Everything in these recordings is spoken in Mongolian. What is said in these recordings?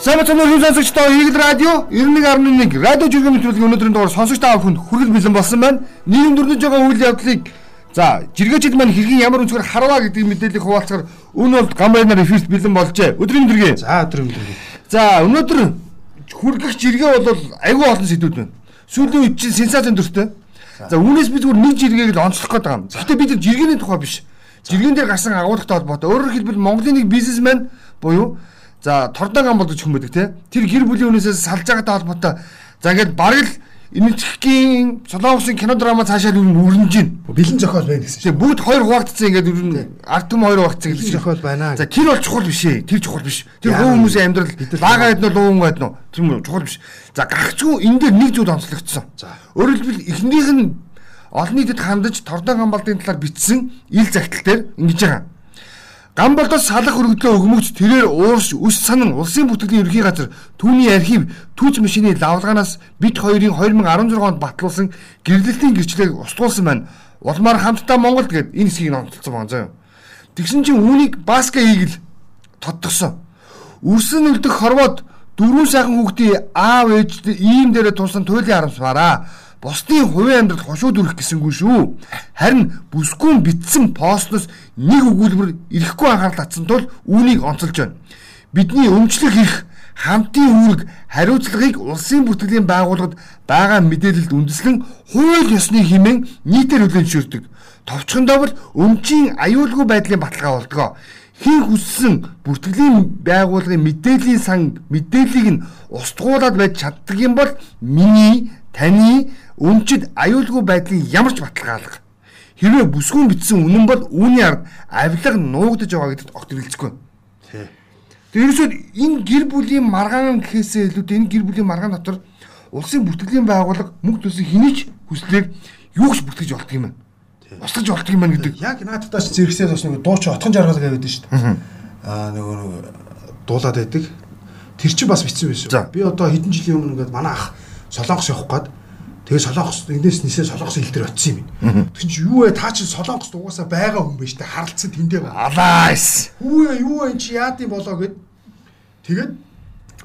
Сайн цамны хүн сонсогчдоо Игэл радио 91.1 радио жиргэн мэтрүүлгийн өнөөдрийн дугаар сонсогч та бүхэнд хүргэл бэлэн болсон байна. Нийгэм дүрнэж байгаа үйл явдлыг за жиргээчд маань хэрхэн ямар өнцгөр харваа гэдэг мэдээллийг хуваалцахаар өнөө болд гамбайнаар эфирт бэлэн болжээ. Өдрийн өдргийн. За өдрийн өдргийн. За өнөөдөр хүргэх жиргээ бол айгүй олон сэдвүүд байна. Сүүлийн үед чинь сенсацийн төртэй. За үүнээс би зүгээр нэг жиргээг л онцлох гээд байгаа юм. Гэхдээ бид жиргэний тухай биш. Жиргэн дээр гарсан агуулгатай холбоотой. Өөрөөр хэлбэл Монголын нэг бизнесмен буюу За тордог ам болдог хүн байдаг те. Тэр гэр бүлийн үнээсээ салж байгаатай холбоотой. За ингээд бараг л Энэтхэгийн Солонгосын кино драма цаашаа юу өрнөж гин. Бэлэн зохиол байна гэсэн чинь. Бүгд хоёр хуваагдсан ингээд ер нь ард түм хоёр хуваагдсан гэсэн зохиол байна. За тэр бол чухал биш ээ. Тэр чухал биш. Тэр хувь хүмүүсийн амьдрал лагаад нь луун гад нь тэр чухал биш. За гагцгүй энэ дээр нэг зүйл онцлогдсон. За өөрөөр хэлбэл эхнийх нь олон нийтэд хандаж тордон хамбалдын талаар бичсэн ил загтал дээр ингэж байгаа. Гам болдоос салах өргөдлөө өгмөгч тэрээр уурш үс санан улсын бүтээгдэхүүн ерхий газар түүний архив түүц машины лавлгаанаас бид хоёрын 2016 онд батлуулсан гэрлэлтийн гэрчлэгийг устгуулсан байна. Улмаар хамтдаа Монголд гээд энэ хэсгийг онцолцсон байна заа. Тэгсэн чинь үүнийг Баска Игэл тодтогсон. Үрсэн үлдэх хорвоод дөрвөн сайхан хүүхдийн аав ээж ийм дээрээ тулсан туйлын харамсвараа бусдын хувийн амьдрал хошууд үрэх гэсэнгүй шүү. Харин бүсгүйн битсэн постноос нэг өгүүлбэр ирэхгүй анхаарал татсан тул үүнийг онцолж байна. Бидний өмчлөх их хамтын үүрэг хариуцлагыг улсын бүртгэлийн байгууллагад байгаа мэдээлэлд үндэслэн хууль ёсны хэмээн нийтээр хүлээн зөвшөөрдөг. Товчхондоо бол өмчийн аюулгүй байдлын баталгаа болдгоо. Хин хүссэн бүртгэлийн байгууллагын мэдээллийн сан мэдээллийг нь устгуулад байж чаддаг юм бол миний таны өмчид аюулгүй байдлын ямар ч баталгаалга хэрвээ бүсгүүн битсэн үнэн бол үүний ард авилга нуугдаж байгаа гэдэгт огт. Тий. Тэрсүүд энэ гэр бүлийн маргаан гэхээсээ илүү энэ гэр бүлийн маргаан дотор улсын бүртгэлийн байгууллага мөнгө төсөн хэний ч хүслээр юу ч бүртгэж болдго юм байна. Устгаж болдго юм байна гэдэг. Яг наадтаа ч зэрэгсээ бас нэг дууч отхон жаргал гэдэг шүү дээ. Аа нөгөө дуулаад байдаг. Тэр чинь бас битсэн байсан. Би одоо хэдэн жилийн өмнө ингээд манай ах Солонгос явах гээд Тэгээ солонгос эндээс нисээ солонгос хил дээр очив юм. Тэгсэн чи юу вэ? Та чи солонгост угаасаа байгаа хүн байж та харалцсан тэндээ байна. Алаас. Хүүе юу вэ чи яад юм болоо гэд. Тэгээд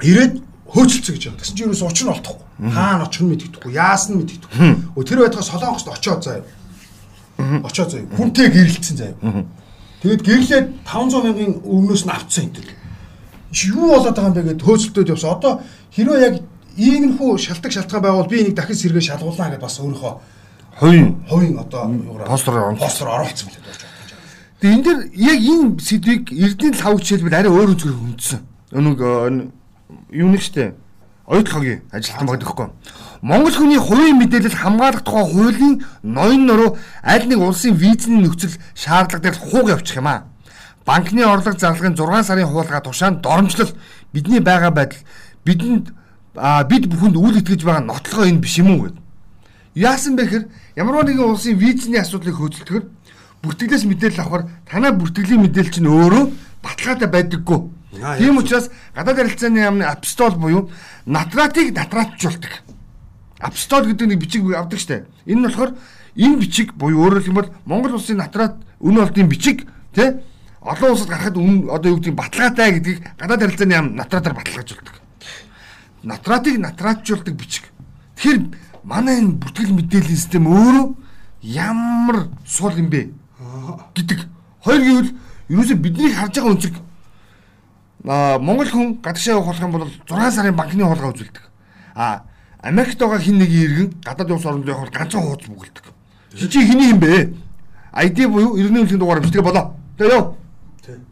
ирээд хөөцөлцөө гэж байгаа. Тэгсэн чи юус учир нь олдохгүй. Хаана очих нь мэддэхгүй. Яасан нь мэддэхгүй. Өө тэр байтугай солонгост очоод заяа. Очоод заяа. Хүнтэй гэрэлтсэн заяа. Тэгээд гэрлээд 500 мянган өмнөөс нь авцсан энэ. Чи юу болоод байгаа юм бэ гэд хөөцөлтөд явсан. Одоо хэрвээ яг иймэрхүү шалтгаан шалтгаан байгуул би энийг дахин сэргээ шалгуулнаа гэдээ бас өөрийнхөө хувийн хувийн одоо постор постор оруулсан билээ дууж байна. Тэгээ энэ дэр яг энэ сэдвийг Эрдэнэ лав хичээлбэл арай өөр үзгээр хүндсэн. Өнөг юу нэг штэ ойдлогогийн ажилтан байдаг хгүй. Монгол хүний хувийн мэдээлэл хамгаалах тухай хуулийн ноён нуруу аль нэг улсын визний нөхцөл шаардлага дээр хууг явуучих юм аа. Банкны орлого зарлагын 6 сарын хуулгаа тушаанд доромжлол бидний байгаа байдал бидэнд а бид бүхэнд үйл итгэж байгаа нотлогоо энэ биш юм уу гэд. Яасан бэ гэхээр ямар нэгэн улсын визний асуудлыг хөдөлтгөр бүртгэлээс мэдээлэл авахар танай бүртгэлийн мэдээлэл чинь өөрөө баталгаатай байдаггүй. Тийм учраас гадаад харилцааны яамны апстол буюу натратыг натратжуулдаг. Апстол гэдэг нэг бичиг авдаг штэ. Энэ нь болохоор энэ бичиг буюу өөрөөр хэлбэл Монгол улсын натрат үнэ олдын бичиг тий олон улсад гарахад одоо юу гэдэг баталгаатай гэдгийг гадаад харилцааны яам натратаар баталгаажуулдаг натратыг натраатжуулдаг бичиг. Тэгэхээр манай энэ бүртгэл мэдээллийн систем өөрөө ямар сул юм бэ гэдэг. Хоёр гэвэл ерөөсөө бидний харж байгаа өнцөг а Монгол хүн гадагшаа явах болох юм бол 6 сарын банкны хулгай үзүүлдэг. А Америкт байгаа хин нэг иргэн гадаад улс оронд явах ганцхан хуудас бүгэлдэг. Чи хиний юм бэ? ID буюу иргэний үлгийн дугаар бичдэг болоо. Тэгээ ёо.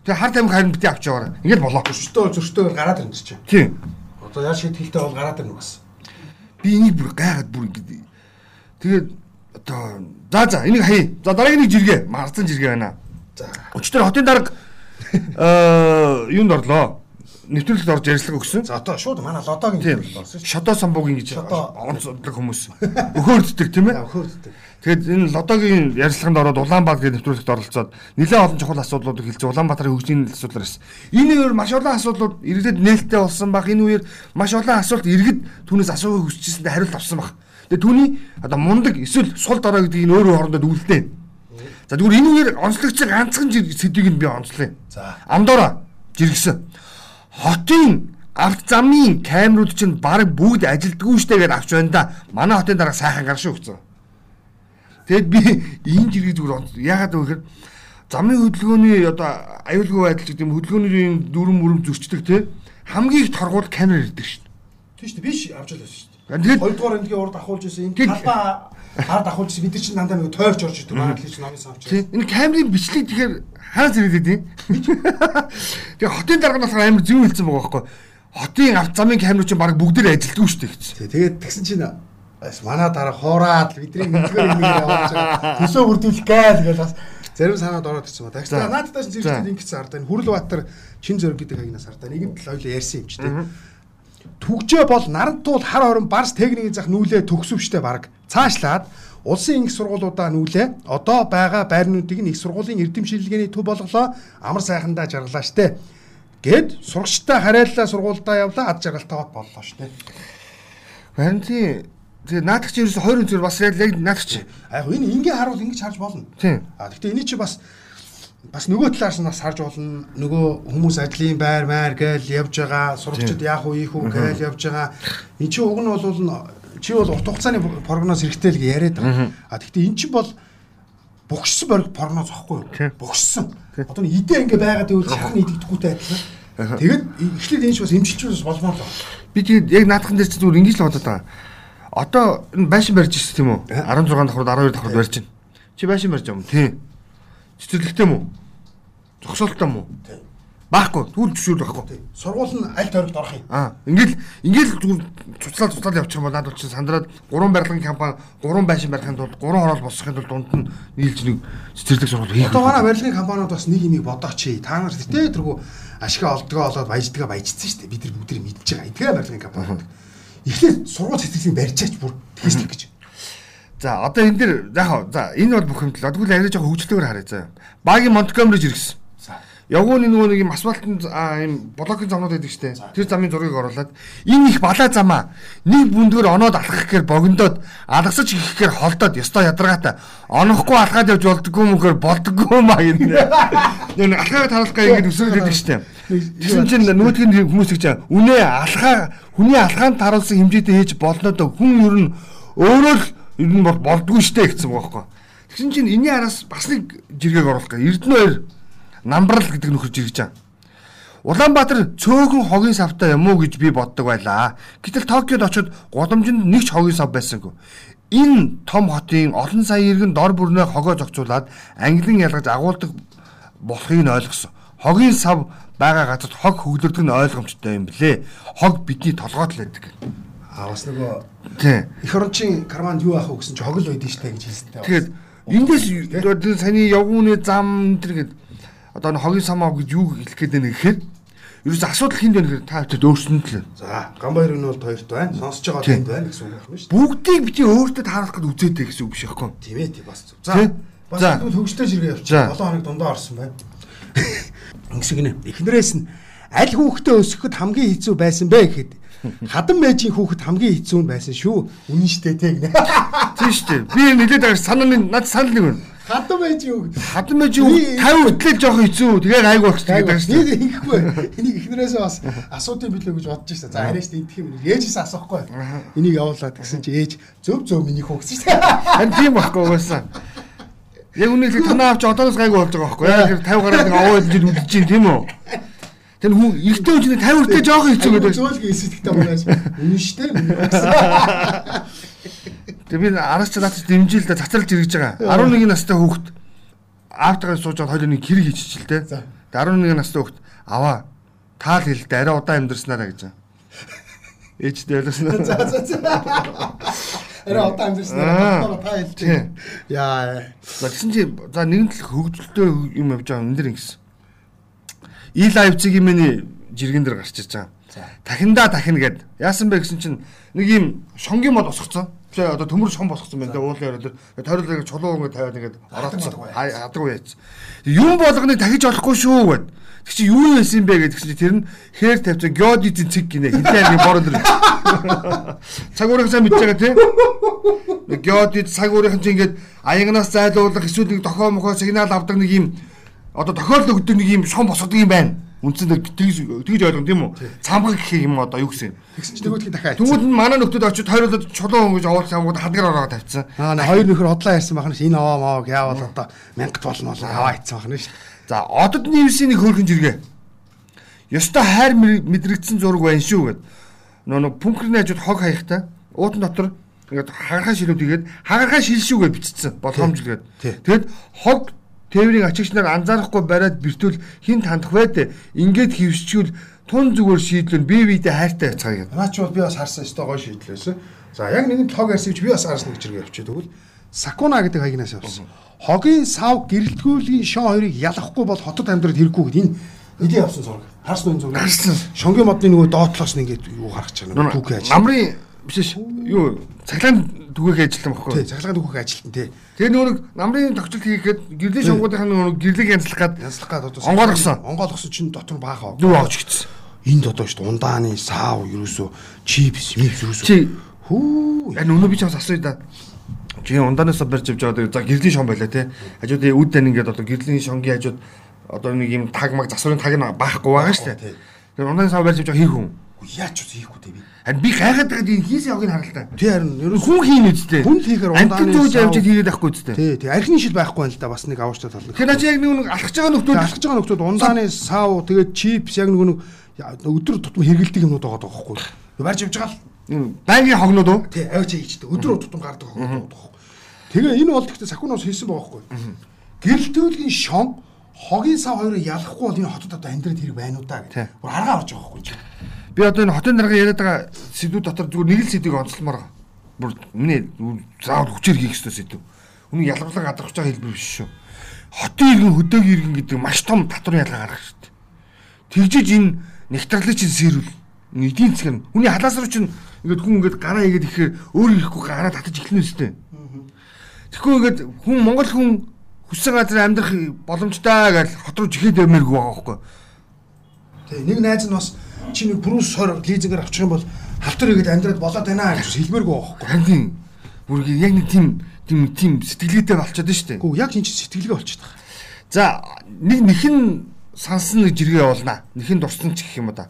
Тэгээ хар тамхи харин бити авч яваарай. Ингээд болоо. Зөрчтөө зөрчтөө гараад ирнэ чи. Тийм. Одоо яаж шийдэлтэй бол гараад ирнэ бас. Би энийг бүр гайхаад бүр ингэ. Тэгээд одоо за за энийг хаяа. За дараагийн нэг жиргээ, марцсан жиргээ байна. За. Өчтөр хотын дарга э юунд орлоо? нэвтрүүлэгт орж ярилцлага өгсөн. За одоо шууд манай лодогийн орсон шүү. Шодо самбуугийн гэж онцлог хүмүүс. Өхөөрддөг тийм ээ. Өхөөрддөг. Тэгэхэд энэ лодогийн ярилцлаганд ороод Улаанбаатар гэх нэвтрүүлэгт оролцоод нэлээд олон чухал асуудлуудыг хэлж Улаанбаатарын хөгжлийн асуудлаар ирсэн. Энэ үеэр маш олон асуудлууд иргэдэд нээлттэй болсон баг. Энэ үеэр маш олон асуулт иргэд түүнээс асуух хүсчихсэндээ хариулт авсан баг. Тэгээ түүний одоо мундаг эсвэл сул дорой гэдгийг нь өөрөө хоорондоо үлдээ. За тэгвэл энэ үеэр онцлогч ганцхан сэдвийг нь би онцлоо. За. Амдороо жиргсэн хотын авт замын камерууд чинь баг бүгд ажилдгүй штэ гэдээ авч байна да. Манай хотын дараа сайхан гар шүү гэсэн. Тэгэд би энэ жиргэг зүгээр яагаад вэ гэхээр замын хөдөлгөөний одоо аюулгүй байдал гэдэг юм хөдөлгөөний дүрм мөрөм зөрчдөг те хамгийн их торгуул камер ирдэг шүү дээ. Тийм шүү дээ. Би авч ялсан шүү дээ. Тэгээд хоёрдугаар энгийн урд ахуулж ирсэн. Энэ талбаа хард ахуулж ирсэн. Бид нар чинь дандаа нэг тойрч орж ирдэг. Манай хэлж намын самч. Тийм. Энэ камерын бичлэг тэгэхээр хаа зэрэгдэв юм. Тэгээ хотын дарга нь болохоор амар зөв хэлсэн байгаа байхгүй. Хотын авто замын камерууд чинь баг бүгд л ажилтгүй шүү дээ гэсэн. Тэгээд тэгсэн чинь бас манай дараа хоораад бидний нэгдүгээр нэг явуулж байгаа. Төсөө бүрдүүлэх гээл гэж бас зарим санаад ороод ирсэн ба. Тэгсэн наадтай чинь зэрэгтэй ингэсэн ардаа энэ Хүрэл Баатар чин зөрөг гэдэг хагнаас ардаа нэгэн тал ойлоо ярьсан юм ч тийм. Түгжээ бол наран туул хар хорон барс техникийн зах нүүлээ төгсөвчтэй баг. Цаашлаад улсын их сургуулиудаа нүүлээ одоо байгаа байрнуудыг их сургуулийн эрдэм шилжилгээний төв болголоо амар сайхандаа жаргалаа штэ. Гэд сурагчтай харьяаллаа сургуульдаа явлаа ад жаргалтайгаа боллоо штэ. Харин тий Тэгээ наадах чи ерөөсө 20 өнцөр бас яг наадах чи. А яг энэ ингээ харуул ингэж харж болно. А гэхдээ эний чи бас бас нөгөө талаас нь бас харж болно. Нөгөө хүмүүс ажлын байр маяр гээл явж байгаа, сурагчид яах уу, ийх үү гээл явж байгаа. Энд чи уг нь бол чи бол урт хугацааны прогноз хэрэгтэй л яриад байгаа. А гэхдээ эн чинь бол богшсон бориг прогноз واخгүй юу? Богшсон. Одоо нэг идэ ингээ байгаад байвал шахны идэгдэхгүйтэй адилхан. Тэгэд эхлээд энэ ч бас эмчилж бас болмоор л байна. Би тэгээд яг наадхан дээр чи зүгээр ингэж л бодод байгаа Одоо энэ байшин барьж ирсэн тийм үү? 16 давхрууд 12 давхрууд барьж байна. Чи байшин барьж байгаа юм тий. Цэцэрлэгтэй юм уу? Зогсоолтой юм уу? Тийм. Баахгүй, түл зөвшөөрөл байхгүй. Сургууль нь аль тойрогт орох юм. Аа, ингээл ингээл зүгээр цуцлал цуцлал явчих юм бол надад чинь сандраад гурван барилгын компани, гурван байшин барихын тулд гурван хороол босхын тулд дунд нь нийлж нэг цэцэрлэг сургууль хийх. Одоо манай барилгын компаниуд бас нэг юмыг бодооч. Та нар тэтэ тэргүй ашиг олдгоо олоод баяждгаа баяжцсан шүү дээ. Бид нар бүгд мэдж байгаа. Эдгээр барилгын компаниуд. Эхлээд сургууль цэцэрлэгийг барьчаач бүр тэгэж гэж. За одоо энэ дэр яг за энэ бол бүх юмдал. Тэгвэл арай жоохон хөгжлөөр харъя заа. Багийн Монтгомриж иргэсэн. Явгууны нөгөө нэг юм асфальтын ийм блокийн замнууд байдаг штэ. Тэр замын зургийг оруулад энэ их балаа замаа нэг бүндгөр оноод алхах гэхээр богиндоод алгасаж их гэхээр холдоод ёстой ядаргаатай. Онохгүй алхаад явж болдгоо мөхөр болдгоо маа юм. Нэг алхаад гай ингэж өсөж байдаг штэ. Тэгсэн чинь нөгөөдгийн хүмүүс гэж үнэ алхаа хүний алхаанд харуулсан хэмжээтэй хийж болно доо хүн ер нь өөрөө л ер нь болдгоо штэ гэсэн байгаа байхгүй. Тэгсэн чинь энэний араас бас нэг жиргэг оруулах гай. Эрдэнэ хоёр намбарл гэдэг нөхөр жиргэж байгаа. Улаанбаатар цөөхөн хогийн савтай юм уу гэж би боддог байлаа. Гэтэл Токиод очиод гудамжинд нэг ч хогийн сав байсангүй. Энэ том хотын олон сая иргэн дор бүрнээ хогоо зохицуулаад англин ялгаж агуулдаг болохыг нь ойлгосон. Хогийн сав байгаа газарт хог хөглөрдөг нь ойлгомжтой юм блэ. Хог бидний толгойд л байдаг. А бас нөгөө эх орончийн карманд юу аах вэ гэсэн чи хог л байдэн штэ гэж хэлсэн. Тэгээд эндээс саний явгууны зам энэ гэдэг одоо хогийн самаа гэж юу хэлэх гээд байна гэхээр ерөөс асуудал хинд байна гэхээр та хэвчээд өөрсөнд л. За Гамбайр нь бол хоёрт байна. Сонсож байгаа тэнд байна гэсэн үг байна шүү дээ. Бүгдийг бити өөртөө тааруулах гэж үзээдэй гэсэн үг биш яахгүй. Тийм ээ тийм бас зөв. За бас тэгвэл хөгжтэй жиргээ явчих. 7 хоног дундаа орсон байна. Ингэсгэнэ. Эхнэрээс нь аль хүүхдээ өсгөхөд хамгийн хэцүү байсан бэ гэхэд Хадан мэжийн хүүхэд хамгийн хэцүү нь байсан шүү. Үнэн штэ те гинэ. Тийм штэ. Би нэлээд байгаа санааны над санал нэг байна. Хадан мэжийн хүүхэд. Хадан мэжийн хүүхэд 50 хөтлөө жоох хэцүү. Тэгээд айгу багч гэдэг штэ. Би ингэхгүй. Энийг эхнэрээсээ бас асуудын билүү гэж бодож штэ. За арайш идэх юм. Ээжээс асуухгүй. Энийг явуулаад гэсэн чи ээж зөв зөв миний хөө гэсэн штэ. Харин тийм байхгүй угаасаа. Яг үнэхээр танаа авч одоос гайгүй болж байгаа байхгүй. Яг 50 гараад нэг овоо илж үлдэж чинь тийм үү? Тэр хүн эртний үеийн 50 хүртэл жоохон хэцүү гэдэг. Зөөлгөө эсэдэгтэй манайш. Үнэн штэ. Тэр би араас ч надад дэмжил да цацралж иргэж байгаа. 11 настай хүүхэд аавтайгаа сууж байгаа хоёул нэг хэрэг хийчихэл тэ. Тэгээ 11 настай хүүхэд аваа таал хэлдэ арай удаан амьдрснараа гэж. Ээжтэй ялсан. За за за. Арай удаан амьдрснараа та хэлдэг. Яа. За тэгсэн чи за нэгэн тал хөгжөлтөө юм явж байгаа юм дээр ингэсэн И лайвциг юмны жиргэн дээр гарч ирж байгаа. Дахиндаа дахин гэд яасан бэ гэсэн чинь нэг юм шонгийн мод босгоцсон. Тэгээ одоо төмөр шон босгоцсон байна. Уулын орой дээр тойрлыг чулуу ингэ тавиад ингээд ороодсон. Хадаггүй яц. Юм болгоныг дахиж олохгүй шүү гэд. Тэг чи юу байсан юм бэ гэдэг чинь тэр нь хээр тавьсан геодизийн цэг гинэ. Хинтээ нэг борон дэр. Цаг уурын сайн мэдж байгаа тий. Геодиз цаг уурын чинь ингээд аягнаас зайлуулах эсвэл нэг дохоо мохоо сигнал авдаг нэг юм одоо тохиолдол өгдөг нэг юм шон босгодог юм байна. Үндсэндээ тэгж тэгж ойлгоно тийм үү? Цамгаг гэх юм одоо юу гэсэн. Тэгсэн чинь нөгөөдгийг дахиад Тэгвэл манай нөхдөд очиж тойруулаад чулуун гэж овоол самгууд хадгар ороо тавьчихсан. Аа хоёр нөхөр хотлоо ярьсан бахна ш энэ овоо мовог яавал одоо мянгат болно болоо аваа ицсан бахна ш. За одод нивсийн нэг хөөрхөн жиргээ. Ёстой хайр мэдрэгдсэн зураг байна шүү гэд. Нөө нэг пүнкрийн хажууд хог хаягтай уутан дотор ингээд хагархаа шилүүд игээд хагархаа шил шүүгээ бичсэн болгоомжлгээд. Тэгэд хог тээврийн ачигч нар анзаарахгүй бариад бэртүүл хин тандах байд. Ингээд хөвсчүүл тун зүгээр шийдлэн бие биедээ хайртай байцгаа гэдэг. Наач бол би бас харсан өстой гой шийдлээс. За яг нэгэн лог чи би бас харсан гэж хэрэг явчих. Тэгвэл Сакуна гэдэг хаягнаас явсан. Хогийн сав гэрэлтгүүлийн шон хоёрыг ялахгүй бол хотод амьдрал хэрэггүй гэдэг энэ эдийн явсан зураг. Харсан энэ зураг. Харсан. Шонгийн модны нөгөө доотлоос нь ингээд юу гаргаж байгаа. Түүх ажил. Намрын биш юу цаглаан түгээх ажилтан баггүй. Тий, цаглаан түгээх ажилтан тий. Тэгээ нөгөө намрын тогтолт хийхэд гэрлийн шонгуудынхаа нөгөө гэрлэг янзлах гад янзлах гад одоо онгойлгосон. Онгойлгосон чинь дотор баахаа. Юу авч гисэн. Энд одоо шүү дээ ундааны саав ерөөсөө чипс мипс ерөөсөө. Чи хүү яг өнөө би ч бас асууя да. Чи ундаанаас барьж авч байгаа. За гэрлийн шон байлаа те. Хажууд үд тань ингээд одоо гэрлийн шонгийн хажууд одоо нэг юм таг маг засварын таг нь баахгүй байгаа шүү дээ. Тэгээ ундааны сав барьж авч байгаа хийх хүн. Яач үгүй хийхгүй те би. Харин би гайхаад байгаа тийм хийсэн явгыг харалтай. Тий харин ерөө хүн хийн үсттэй. Хүн хийхээр ундааны зөөж авч хийгээд байхгүй үсттэй. Тий тий архины шил байхгүй байл да бас нэг авууштай тал. Тэгэхээр наа чи яг нэг алхаж байгаа нөхдүүд алхаж байгаа нөхдүүд ундааны сав тэгээд чипс яг нэг өдөр тутам хэрэгэлдэг юмнууд байгаа байхгүй. Барьж явж байгаа л байнгын хогнууд уу? Тий авч хийжтэй. Өдөр тутам гардаг хогнууд байгаа. Тэгээ энэ бол гэхдээ сакуноос хийсэн байгаа байхгүй. Гэрэлтүүлгийн шон хогийн сав хоёроо ялахгүй бол энэ хотод одоо амьдрал хэрэг байна уу та гэх. Бүр аргаа орж байгаа байхгүй. Би одоо энэ хотын дарга яриад байгаа сэдвүүд дотор зүгээр нэг л сэдвийг онцлмоор байгаа. Бүр миний заавал хүчээр хийх ёстой сэдв. Үнийг ялгарлан гадарч байгаа хэлбэр биш шүү. Хотын иргэн хөдөөгийн иргэн гэдэг маш том татварын ялгаа гаргах шүү дээ. Тэгжиж энэ нектарлыг чинь сэрүүл. Эдийн засаг нь хүний халаас руу чинь ингээд хүн ингээд гараа игээд ихээр өөр ирэхгүй гараа татаж эхлэнэ үстэй. Тэгэхгүй ингээд хүн Монгол хүн хүссэн газар амьдрах боломжтой гэж хот руу жихэд ямааргүй байгаа байхгүй. Тэг нэг найз нь бас чи нэг брус 20 лизингээр авчих юм бол халтар игээд амьдраад болоод байна гэж хэлмээргүй байхгүй. Харин бүр яг нэг тийм тийм тийм сэтгэлгээтэй болчиход байна шүү дээ. Гүү яг энэ сэтгэлгээ болчиход байгаа. За нэг нэхэн сансан нэг жиргээ явуулнаа. Нэхэн дурсан ч гэх юм уу да.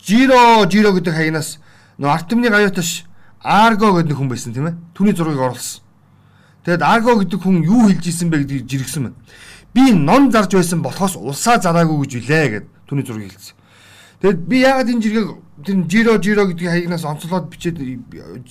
Жиро жиро гэдэг хаягнаас нөө Артемны гаюуташ Арго гэдэг хүн байсан тийм ээ. Түүний зургийг оруулсан. Тэгэд Арго гэдэг хүн юу хэлж исэн бэ гэдгийг жиргсэн байна. Би ном зарж байсан болохоос улсаа зараагүй гэж үлээ гэд түүний зургийг хэлсэн. Тэгэд би яагаад энэ жиргэг тэр жиро жиро гэдгийг хаягнаас онцлоод бичээд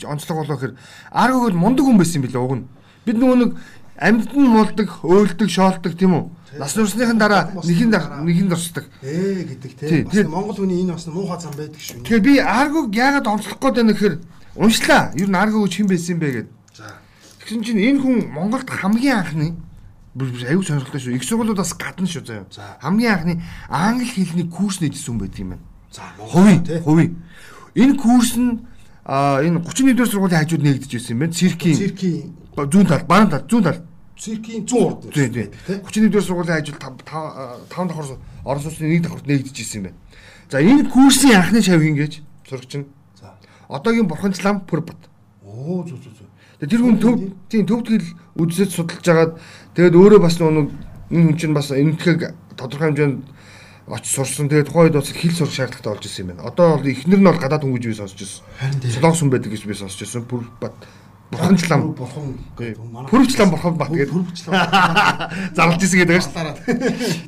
онцлог болоо гэхээр Арго гэд мундаг хүн байсан юм билээ уг нь. Бид нөгөө нэг амьд нь мулдаг, өөлдөг, шоолдог тийм үү? Нас нурсныхын дараа нэгэнд нэгэнд орсдог. Ээ гэдэг тийм. Бас Монгол хүний энэ бас муухай зам байдаг шүү. Тэгэхээр би Аргог яагаад онцлох гээд байна гэхээр уншлаа. Юу н Аргог чин байсан юм бэ гэд. За. Тэгсэн чинь энэ хүн Монголд хамгийн анхны аюу сонирхолтой шүү. Их сургуулиудаас гадна шүү заяа. Хамгийн анхны англи хэлний курс нээжсэн хүн байдаг юм байна. За, хувийн хувийн. Энэ курс нь энэ 31-р сургуулийн хажууд нээгдэж байсан юм байна. Циркийн циркийн зүүн тал, баруун тал, зүүн тал циркийн 100 урд. Тийм тийм. 31-р сургуулийн ажил 5 5 давхар орон сууцны нэг давхарт нэгдэж ирсэн юм байна. За энэ курсын анхны шавь ингэж сурагч нь. За. Одоогийн бурханчлам Пүрбат. Оо зү зү зү. Тэр хүн төв тийм төвдгөл үзэж судалж агаад тэгээд өөрөө бас нэг энэ хүн чинь бас энэтхэг тодорхой хэмжээнд очиж сурсан. Тэгээд тухайн үед бас хэл сурах шаардлагатай болж ирсэн юм байна. Одоо бол эхнэр нь бол гадаад хүн гэж би сонсч ирсэн. Солонгос хүн байдаг гэж би сонсч ирсэн. Пүрбат Бурханчлам бурхан Пүрвчлам бурхан бат гэдэг. Пүрвчлам зарлж исэн гэдэг шүү дээ.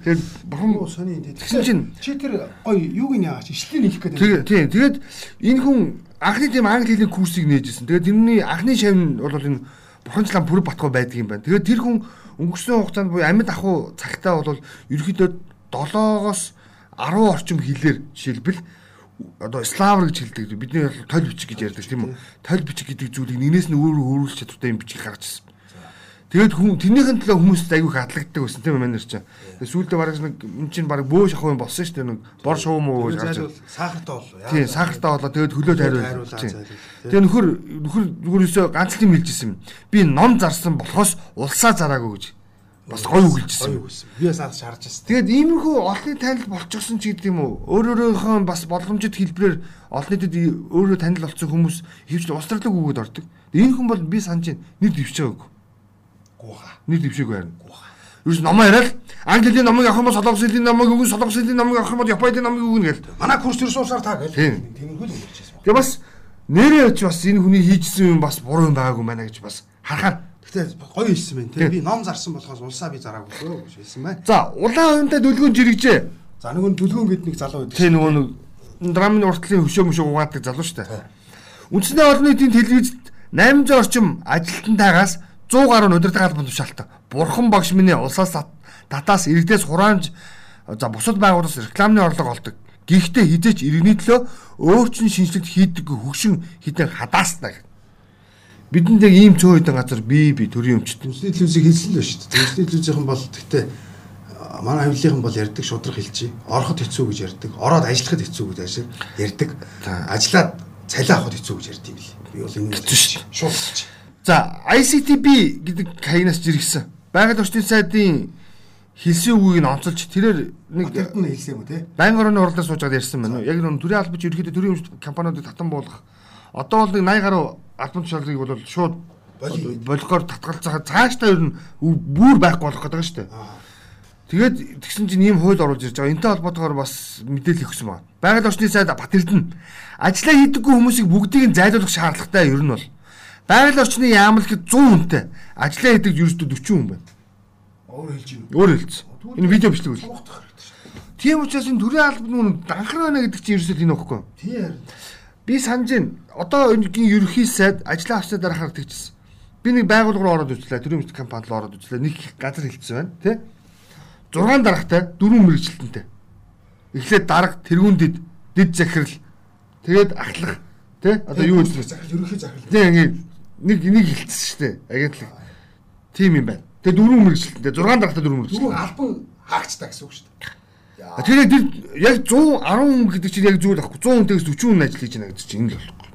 Тэгээд бурхан сони тэгсэн чинь чи тэр гой юуг нь яач ишлээ нийлэх гэдэг. Тийм. Тэгээд энэ хүн анхны тийм англи хэлний курсыг нээжсэн. Тэгээд тэрний анхны шав нь бол энэ бурханчлам пүрв батгой байдаг юм байна. Тэгээд тэр хүн өнгөрсөн хугацаанд буюу амьд ахуй цагтаа бол ерөөхдөө 7-оос 10 орчим хэлээр жишээлбэл одоо славр гэж хэлдэг. Бидний бол толь бичиг гэж ярьдаг тийм үү? Толь бичиг гэдэг зүйлийг нэгнээс нь өөр өөрүүлж чадвартай юм бичиг гаргаж ирсэн. Тэгээд хүн тэрнийхэн төлөө хүмүүс айгүй хадлагддаг байсан тийм манер чинь. Тэгээд сүүлдээ бараг нэг эн чинь бараг бөө шахуу юм болсон шүү дээ нэг бор шуу муу гэж гарч. Сахартай болоо. Тийм сахартай болоо тэгээд хөлөө тариулж. Тэгээд нөхөр нөхөр зүгээр өсөө ганц л юм хэлжсэн юм. Би ном зарсан болохоос улсаа зараагүй гэж бас гоё үгэлжсэн. Би бас ад шарж байна. Тэгээд иймэрхүү олонний танил болчихсон ч гэдэг юм уу. Өөрөөрийнхөө бас боломжит хэлбэрээр олон нийтэд өөрөө танил болсон хүмүүс хөвчл устрадлаг үгээд ордог. Энэ хүн бол би санаж байна. Нэр дэвшээ байгаагүй. Гууха. Нэр дэвшээгүй харин. Гууха. Юу ч номоо яриад Английн номыг авах юм бол Солонгос хэлний номыг өгнө, Солонгос хэлний номыг авах юм бол Японы номыг өгнө гэл. Манай курс төр суусаар та гэл. Тийм. Тиймэрхүү л ярьчихсан. Тэгээ бас нэрээ очи бас энэ хүний хийжсэн юм бас буруу юм байгаагүй маа гэж бас харахаар. Гэтэ гоё хэлсэн байна те. Би ном зарсан болохоос улсаа би зараагүй гэж хэлсэн байна. За улаан хувинтай дүлгүүн жирэгжээ. За нөгөө дүлгүүн гэд нэг залуу байдаг. Тэ нөгөө нэг драмын уртлын хөшөө мөшөө угаадаг залуу шүү дээ. Үндсэндээ олон нийтийн телевизэд 800 орчим ажилтнтайгаас 100 гаруй удирдах албан тушаалтаа. Бурхан багш минь улсаас татаас иргэдээс хураамж за бусад байгууллагаас рекламны орлого олдог. Гэхдээ хизээч иргэний төлөө өөрчлөн шинжилгээ хийдэг хөгшин хідэн хадааснаа гэх. Бидэнд яг ийм цөөн хэдэн газар бие бие төрийн өмчт. Үндэсний телевизийг хэлсэн л ба шүү дээ. Үндэсний телевизийнхэн бол гэхдээ манай хавлынхан бол ярьдаг шудраг хэлчихье. Ороход хэцүү гэж ярьдаг. Ороод ажиллахад хэцүү гэж ажиг ярьдаг. Ажиллаад цалиа авахд хэцүү гэж ярьд юм бил. Би бол энэ. Шууд. За ICTB гэдэг хаягнаас жиргсэн. Байгаль орчны сайдын хэлсэн үгийг нь онцолж тэрээр нэг Тэрд нь хэлсэн юм уу те? Баян орны уралдаа суужгаад ярьсан байна. Яг нэг төрийн албач ерөөхдөө төрийн өмч компаниудыг татан буулгах. Одоо бол нэг 80 гаруй албан тушаалыг бол шууд болгоор татгалзахад цаашдаа ер нь бүр байхгүй болох гэдэг шүү дээ. Тэгээд тэгсэн чинь ийм хууль оруулж ирж байгаа. Энтэй холбоотойгоор бас мэдээлэл өгсөн байна. Байгаль орчны сайд Бат Эрдэнэ ажиллаа хийдэггүй хүмүүсийг бүгдийг нь зайлуулах шаардлагатай ер нь бол. Байгаль орчны яамл гэхэд 100 хүнтэй. Ажиллаа хийдэг ерөөдөө 40 хүн байна. Өөр хэлж юм. Өөр хэлсэн. Энэ видео бичлэг үл. Тийм учраас энэ төрийн албан нүн данхраа байна гэдэг чинь ерөөсөө энэ өгөхгүй. Тийм. Би санаж байна. Одоо энэгийн ерөнхий сайд ажиллаа авсны дараа харагдчихсан. Би нэг байгууллага руу ороод үзлээ. Төрийн өмчт компанид руу ороод үзлээ. Нэг газар хэлсэн байна, тий? 6 дарагтай, 4 мэрэгчлэнтэй. Эхлээд дарга, тэргүүндэд, дид захирал, тэгээд ахлах, тий? Одоо юу гэж захирал ерөнхий захирал. тий ингээд нэг нэг хэлсэн шүү дээ. Агентлаг. Тим юм байна. Тэгээд 4 мэрэгчлэнтэй, 6 дарагтай 4 мэрэгчлэнтэй. Дөрөв албан хаагчтай гэсэн үг шүү дээ. Тэгэхээр тэр яг 110 хүн гэдэг чинь яг зүйл байхгүй. 100 хүнтэйгээс 40 хүн ажил хийж байна гэдэг чинь энэ л болохгүй.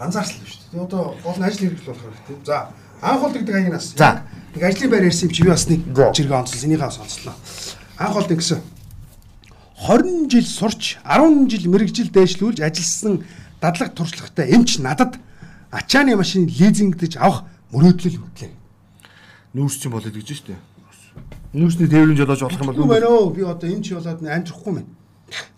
Анзаарсан л шүү дээ. Одоо гол нь ажил хэрэгжил болох хэрэгтэй. За анх бол гэдэг хаягнаас. За. Нэг ажлын байр ярьсан юм чи би бас нэг жиргээ онцлсон. Энийгээ сонслоо. Анх бол ингэсэн. 20 жил сурч 10 жил мэрэгжил дээшлүүлж ажилласан дадлаг туршлагатай эмч надад ачааны машин лизингдэж авах мөрөөдлөл хөтлөө. Нүүрс чинь болоод гэж штэ. Нүүрсний тээврийн жолооч болох юм бол оо би одоо эмч болоод амжихгүй мэн.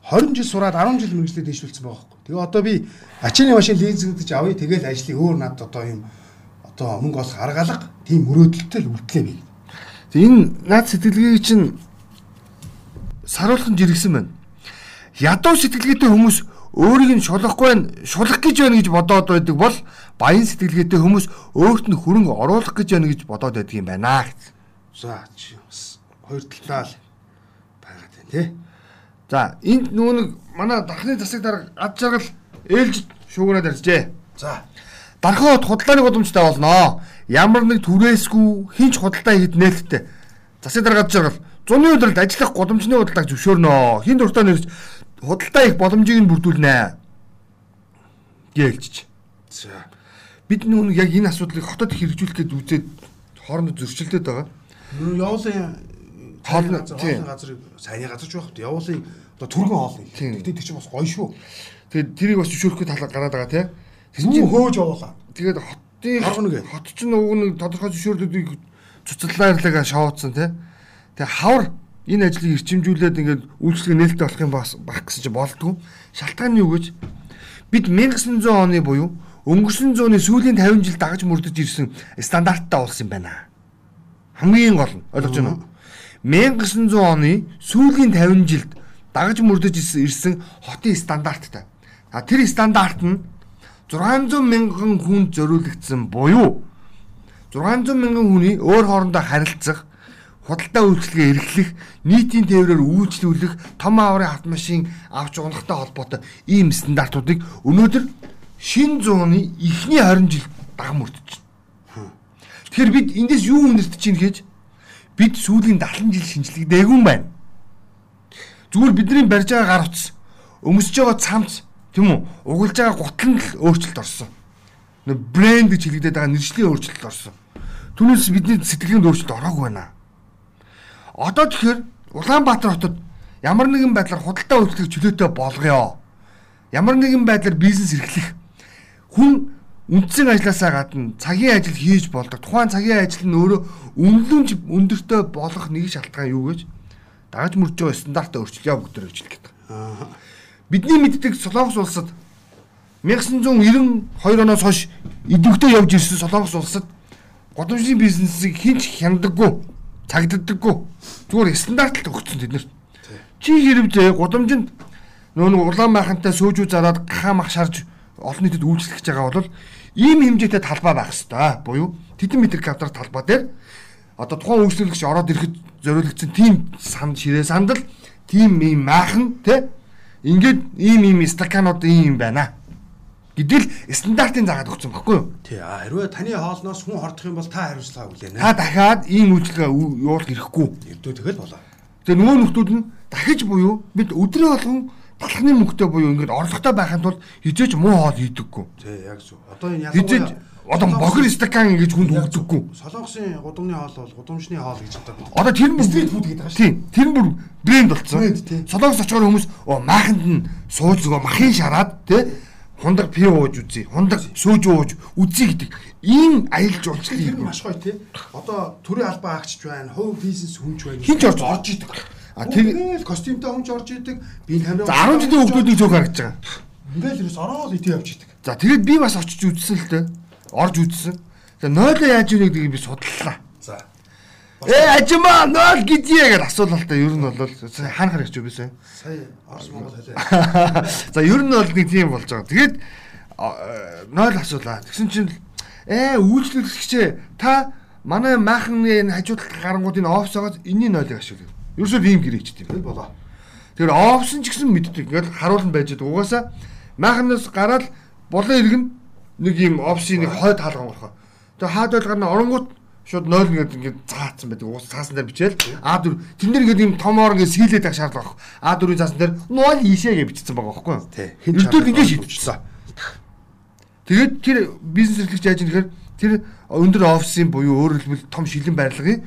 20 жил сураад 10 жил мэрэгчлээ дээшлүүлсэн байгаа байхгүй. Тэгээ одоо би ачааны машин лизингдэж авъя. Тэгээд ажлыг өөр над одоо юм одоо мөнгө олох аргалга тийм мөрөөдөлтөй үлдлээ би. Тэг энэ наад сэтгэлгээг чинь саруулхан жиргсэн байна. Ядуу сэтгэлгээтэй хүмүүс өөрийг нь шулахгүй байна, шулах гэж байна гэж бодоод байдаг бол баян сэтгэлгээтэй хүмүүс өөрт нь хөрөнгө оруулах гэж байна гэж бодоод байдаг юм байна гэсэн. За чи бас хоёр талдаа л байгаад байна тий. За энд нэг манай дархны засаг дарга ад жаргал ээлж шууграад ярьжээ. За Дархад худалдааны гудамжтай болно. Ямар нэг түрээсгүй хинч худалдаа хийд нээлттэй. Засаг дарга ад жаргал зуны өдрөлд ажиллах гудамжны худалдааг зөвшөөрнө. Хин дуртай нэрч худалдаа их боломжийг нь бүрдүүлнэ. Гэлжиж. за Бид нүн яг энэ асуудлыг хотод хэрэгжүүлэх гээд үзээд хоорондоо зөрчилдөд байгаа. Явуулын Хоолны- тийм. газар сайн газар ч байх вэ? Явуулын одоо түргэн хоол. Тийм. Гэтэ тэр чинь бас гоё шүү. Тэгээд тэрийг бас зөвшөөрөхгүй талаа гараад байгаа тий. Тэгсэн Зүүн чинь хөөж явуулаа. тэгээд хотын хот чинь уг нэг тодорхой зөвшөөрлүүдийг цуцлаарлага шаваацсан тий. Тэгээ хавар энэ ажлыг эрчимжүүлээд ингээд үйлчлэг нээлттэй болох юм бас баг гэсэн чинь болдгоо. Шалтгаан нь юу гэж бид 1900 оны буюу өнгөрсөн зууны сүүлийн 50 жил дагаж мөрдөж ирсэн стандарттай болсон юм байна. Хамгийн гол нь ойлгож байна уу? 1900 оны сүүлийн 50 жилд дагаж мөрдөж ирсэн- хотын стандарттай. А тэр стандарт нь 600 мянган хүнд зориулагдсан буюу 600 мянган хүний өөр хоорондоо харилцах, худалдаа үйлчлэгээ эрхлэх, нийтийн тээврээр үйлчлүүлэх, том аварын автомашин авч унахтай холбоотой ийм стандартуудыг өнөөдөр шин зууны эхний 20 жил дагам мөрдөж байна. Тэгэхээр бид эндээс юу үнэрт чинь гэж бид сүүлийн 70 жил шинжлэхдээгүй юм байна. Зүгээр бидний барьж байгаа гар утас, өмсөж байгаа цамц, тийм үү? Угалж байгаа гутал нь л өөрчлөлт орсон. Брэнд гэж хэлэгдээд байгаа нэршлийн өөрчлөлт орсон. Түүнээс бидний сэтгэлийн өөрчлөлт ороогүй байна. Одоо тэгэхээр Улаанбаатар хотод ямар нэгэн байдлаар худалдаа үйлчлэх чөлөөтэй болгоё. Ямар нэгэн байдлаар бизнес эрхлэх хүн үндсэн ажилласаа гадна цагийн ажил хийж болдог. Тухайн цагийн ажил нь өөрөө үнэлэмж өндөртэй болох нэг шалтгаан юу гэж дагаж мөрж байгаа стандартаа өөрчлөе бүгдээр гэж хэлдэг. Бидний мэддэг Солонгос улсад 1992 оноос хойш идэвхтэй явж ирсэн Солонгос улсад годамжны бизнесийг хинч хяндаггүй, цагддаггүй. Зүгээр стандартлалт өгсөн тэднэрт. Чи хэрвээ годамжинд нөө улаан майхантай сөөжүү зараад гахаа мах шарж олон нийтэд үйлчлэх гэж байгаа бол ийм хэмжээтэй талбай байх хэвээр буюу тэдэн метр квадрат талбай дээр одоо тухайн үйлчлэгч ороод ирэхэд зориулагдсан тийм санд ширээ сандал тийм ийм майхан тий ингээд ийм ийм стаканууд ийм юм байна гэдэл стандартын заагаад өгсөн баггүй юу? Тий. А хэрвээ таны хоолноос хүн хордох юм бол та хариуцлага хүлээнэ. Та дахиад ийм үйлчлэгээ явуулах хэрэггүй. Эрдөө тэгэл болоо. Тэгээ нөгөө нөхдүүд нь дахиж буюу бид өдрөө болгон талхны мөнгөтэй буюу ингээд орлоготой байхын тулд хизээч муу хоол хийдэггүй. Тий, яг зөв. Одоо энэ ялангуяа одоо бохир стакан гэж хүнд өгдөггүй. Солонгосын гудамжны хоол бол гудамжны хоол гэж боддог. Одоо тэр бүр стрит фуд гэдэг шүү. Тийм. Тэр бүр брэнд болсон. Солонгос очихоор хүмүүс оо мааханд нь сууж нөгөө махын шараад тий хундаг пи ууж үзье. Хундаг сөөж ууж үзье гэдэг ийм аялал жуулчлал тэр маш гоё тий. Одоо төрийн албаа агчч байна, хувь бизнес хүнж байна. Хинч орж орж идэг. А тэгэл костюмтай хүнж орж идэг. Би За 10 жилийн хүүхдүүдийг цөөх харагдаж байгаа. Ингээл ерөөс ороод итээ явж идэг. За тэгээд би бас очиж үзсэн л дээ. Орж үзсэн. Тэгээ нойлоо яаж ийнэ гэдгийг би судлаа. Ээ ажимаа нойл гэдээ гэж асуулалтаа ер нь бол хаана харагч юу бисэ? Сая Орос Монгол хэлээ. За ер нь бол нэг тийм болж байгаа. Тэгээд нойл асуулаа. Тэгсэн чинь ээ үйлчлэгчээ та манай маахны хажууд гарангуудын офсоогоо энэний нойлыг ашиглав. Ерөөсөө ийм гэрээчтэй. Тэгэл болоо. Тэгэхээр офсон ч гэсэн мэддэг. Ингээл харуулна байж байгаа. Угаасаа маахнаас гараад болоо иргэн нэг ийм офсын нэг хойд хаалган болохоор. Тэгээ хаад ойл гарна оронгууд шууд 0 ингээд ингээд цаацсан байдаг. Уус цаасан дээр бичээл А4 тэн дээр ингээд ийм томоор ингээд сийлээд байх шаардлага байхгүй. А4-ийн цаасан дээр 0 ийшээ гэж бичсэн байгаа байхгүй юу? Тий. Хинчүүд ингээд шийдчихсэн. Тэгээд тэр бизнес эрхлэгч яаж нэхэр тэр өндөр офисын буюу өөрөөр хэлбэл том шилэн барилгын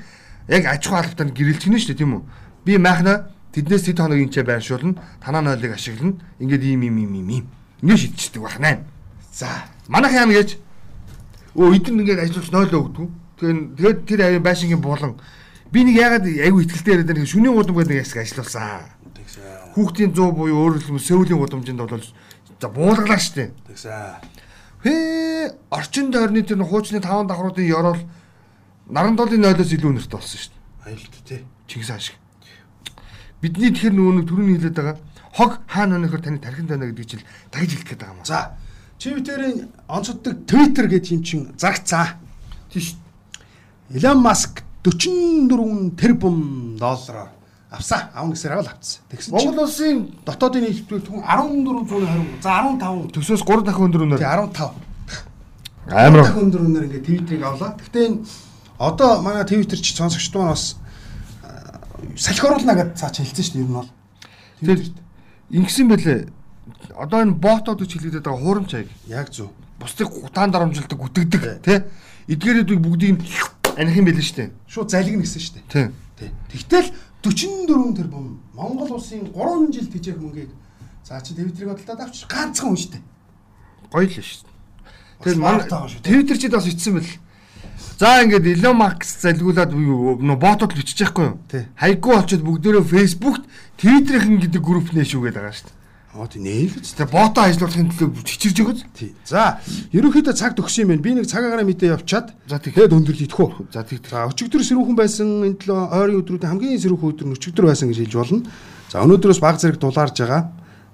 яг аж ахуй албатанд гэрэлцгэнэ шүү дээ тийм үү? Би майхна тэднээс хэд хоног энчээ байршуулна, танаа нойлыг ашиглана. Ингээд ийм ийм ийм ийм. Ингээд шийдчихдэг байна. За, манайх яана гэж өө эдэн ингээд ажиллаж нойлоо өгдөг. Тэгээд тэр аяа байшингийн буулан би нэг ягаад айгу ихтэлтэй яриад нэг шүний гудам гэдэг нэг хэсэг ажилласан. Хүүхдийн 100 буюу өөрөөр хэлбэл сөүлийн гудамжинд бол за буулгалаа штэ. Тэгсэн. Хээ орчин тойрны тэр хуучны таван давхруудын ёроол наран долын нойлоос илүү өнөрт болсон штэ. Аюулт тий. Чингис хаан шиг. Бидний тэр нөгөө нэг төрөний хэлээд байгаа хог хаана өнөхөр таны тархинд байна гэдэг чинь тагж хэлэх гээд байгаа юм. За. Твиттерийн онцоддаг Twitter гэдэг юм чин загцаа. Тийш. Elon Musk 44 тэрбум доллараар авсан. Авна гэсээр авал авцсан. Тэгсэн чинь Монгол улсын дотоодын нийтлэл түн 1420 за 15 төсөөс 3 дахин өндөр өнөр. Тий 15. Амар. дахин өндөр өнөр ингээд Твиттерийг авлаа. Гэхдээ энэ одоо манай Твиттер ч сонсогчд маань бас салхи оруулна гэдээ цааш хэлсэн шүү дээ ер нь бол. Тэгээд ингэсэн бэлээ. Одоо энэ ботод гэж хэлээд байгаа хуурамч аяг. Яг зөв. Бусдыг гутаан дарамжилдаг, гүтгдэг, тий? Эдгээрээ бүгдийг аних юм шүү дээ. Шууд залгина гэсэн шүү дээ. Тий. Тий. Тэгтэл 44 тэрбум Монгол улсын 3 жил тижээх мөнгийг за чи Твиттерийг бодлоод авч ганцхан хүн дээ. Гоё л шүү дээ. Тэгээд манай Твиттер чид бас ичсэн бэл. За ингээд Elon Musk залгуулад нөө ботод л бичиж байхгүй юу? Хайггүй болчиход бүгдөө Facebook, Twitter-ийн гэдэг групп нэ шүүгээд байгаа шүү Аа тий нээлж. Тэгээ бото ажиллуулахын төлөө чичирж өгöz. Тий. За, ерөнхийдөө цаг төгсөн юм байна. Би нэг цагаагаар мэдээ явчаад за тэгээд өндөрлө идэх үү. За тий. За, өчигдөр сэрүүхэн байсан энэ төлөө ойрын өдрүүдийн хамгийн сэрүүхэн өдөр нь өчигдөр байсан гэж хэлж болно. За, өнөөдрөөс баг зэрэг дулаарж байгаа.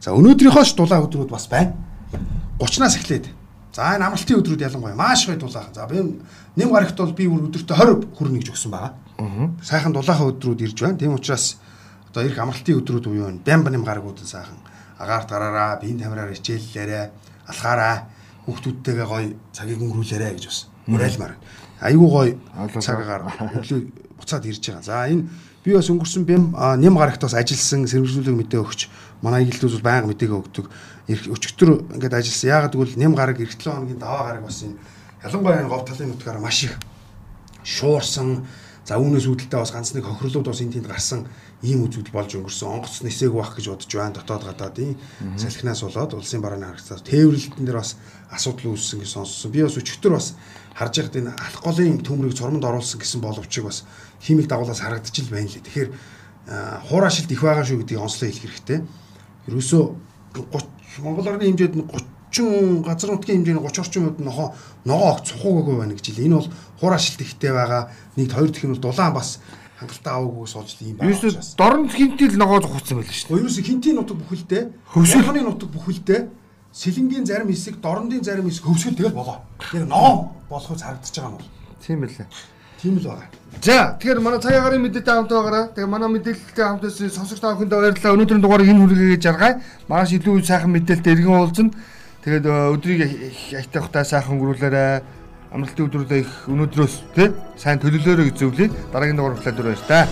За, өнөөдрийнхөө ш дулаа өдрүүд бас байна. 30-наас эхлээд. За, энэ амралтын өдрүүд ялангуяа маш гоё дулаах. За, би нэм гарагт бол би өдөртөө 20 хүрнэ гэж өгсөн байгаа. Аа. Сайхан дулаахан өдрүүд ирж байна. Тийм учраас одоо ирэх амралтын өдрүүд буюу бямба нэм гарагуудын сайхан агаарт гараараа, биеийн тамираар хичээллээрээ, алхаараа, хүүхдүүдтэйгээ гоё цагийг өнгөрүүлээрэ гэж бас уриалмаар. Айгуу гоё цагаар өглөө буцаад ирж байгаа. За энэ би бас өнгөрсөн бям нэм гарагт бас ажилласан сэрэмжлүүлэг мэдээ өгч манай ажилтнууд бол байнга мэдээг өгдөг. Өчигдөр ингээд ажилласан. Яагаад гэвэл нэм гараг эх 7 хоногийн даваа гараг бас энэ ялангуяа энэ гов талын нутгаар маш их шуурсан. За үүнээс үүдэлтэй бас ганц нэг хохирлууд бас энэ тэнд гарсан ийм үзэгдэл болж өнгөрсөн. Онгоц нисээг бах гэж бодож байна. Дотоод гадаадын салхинаас болоод улсын барааны харагцаас тээвэрлэлтэн дээр бас асуудал үүссэн гэж сонссон. Би бас өчигдөр бас харж байхад энэ алх голын төмрийг цормонд оруулсан гэсэн боловч бас химик дагуулаас харагдчих л байна лээ. Тэгэхээр хуурашилт их байгаа шүү гэдгийг онцлог хэлэх хэрэгтэй. Ерөөсөө 30 Монгол орны хэмжээнд 30 газар нутгийн хэмжээний 30 орчим хувьд нохоо ногоо огт цухуугүй байна гэж хэлээ. Энэ бол хуурашилт ихтэй байгаа. Нэг хоёр дэх нь бол дулаан бас хангалттай аваагүйгээс олж ийм байна. Ерөөсөө дорнд хинтэл ногоо зугцсан байл шүү дээ. Ерөөсөө хинтийн нутаг бүхэлдээ, хөвсөлхөний нутаг бүхэлдээ сэлэнгийн зарим хэсэг, дорндын зарим хэсэг хөвсгөл тэгэл болоо. Яг ногоо болохоос харагдаж байгаа юм бол. Тийм байлаа. Тийм л байгаа. За тэгэхээр манай цагаан гарын мэдээлэлтэй хамт байгаараа. Тэгээ манай мэдээлэлтэй хамт байсан сонсогч та бүхэндээ баярлалаа. Өнөөдрийн дугаарыг энэ хүргэгээ жаргая. Маш илүү сайхан мэдээлэлтэй иргэн уулзна. Тэгээд э, өдрийг аятайхтай сайхан өнгөрүүлээрэй. Амралтын өдрүүдээ их өнөөдрөөс тий сайн төлөвлөөрэй гэж зөвлөе. Дараагийн дугаар хүртэл дүр баяр та.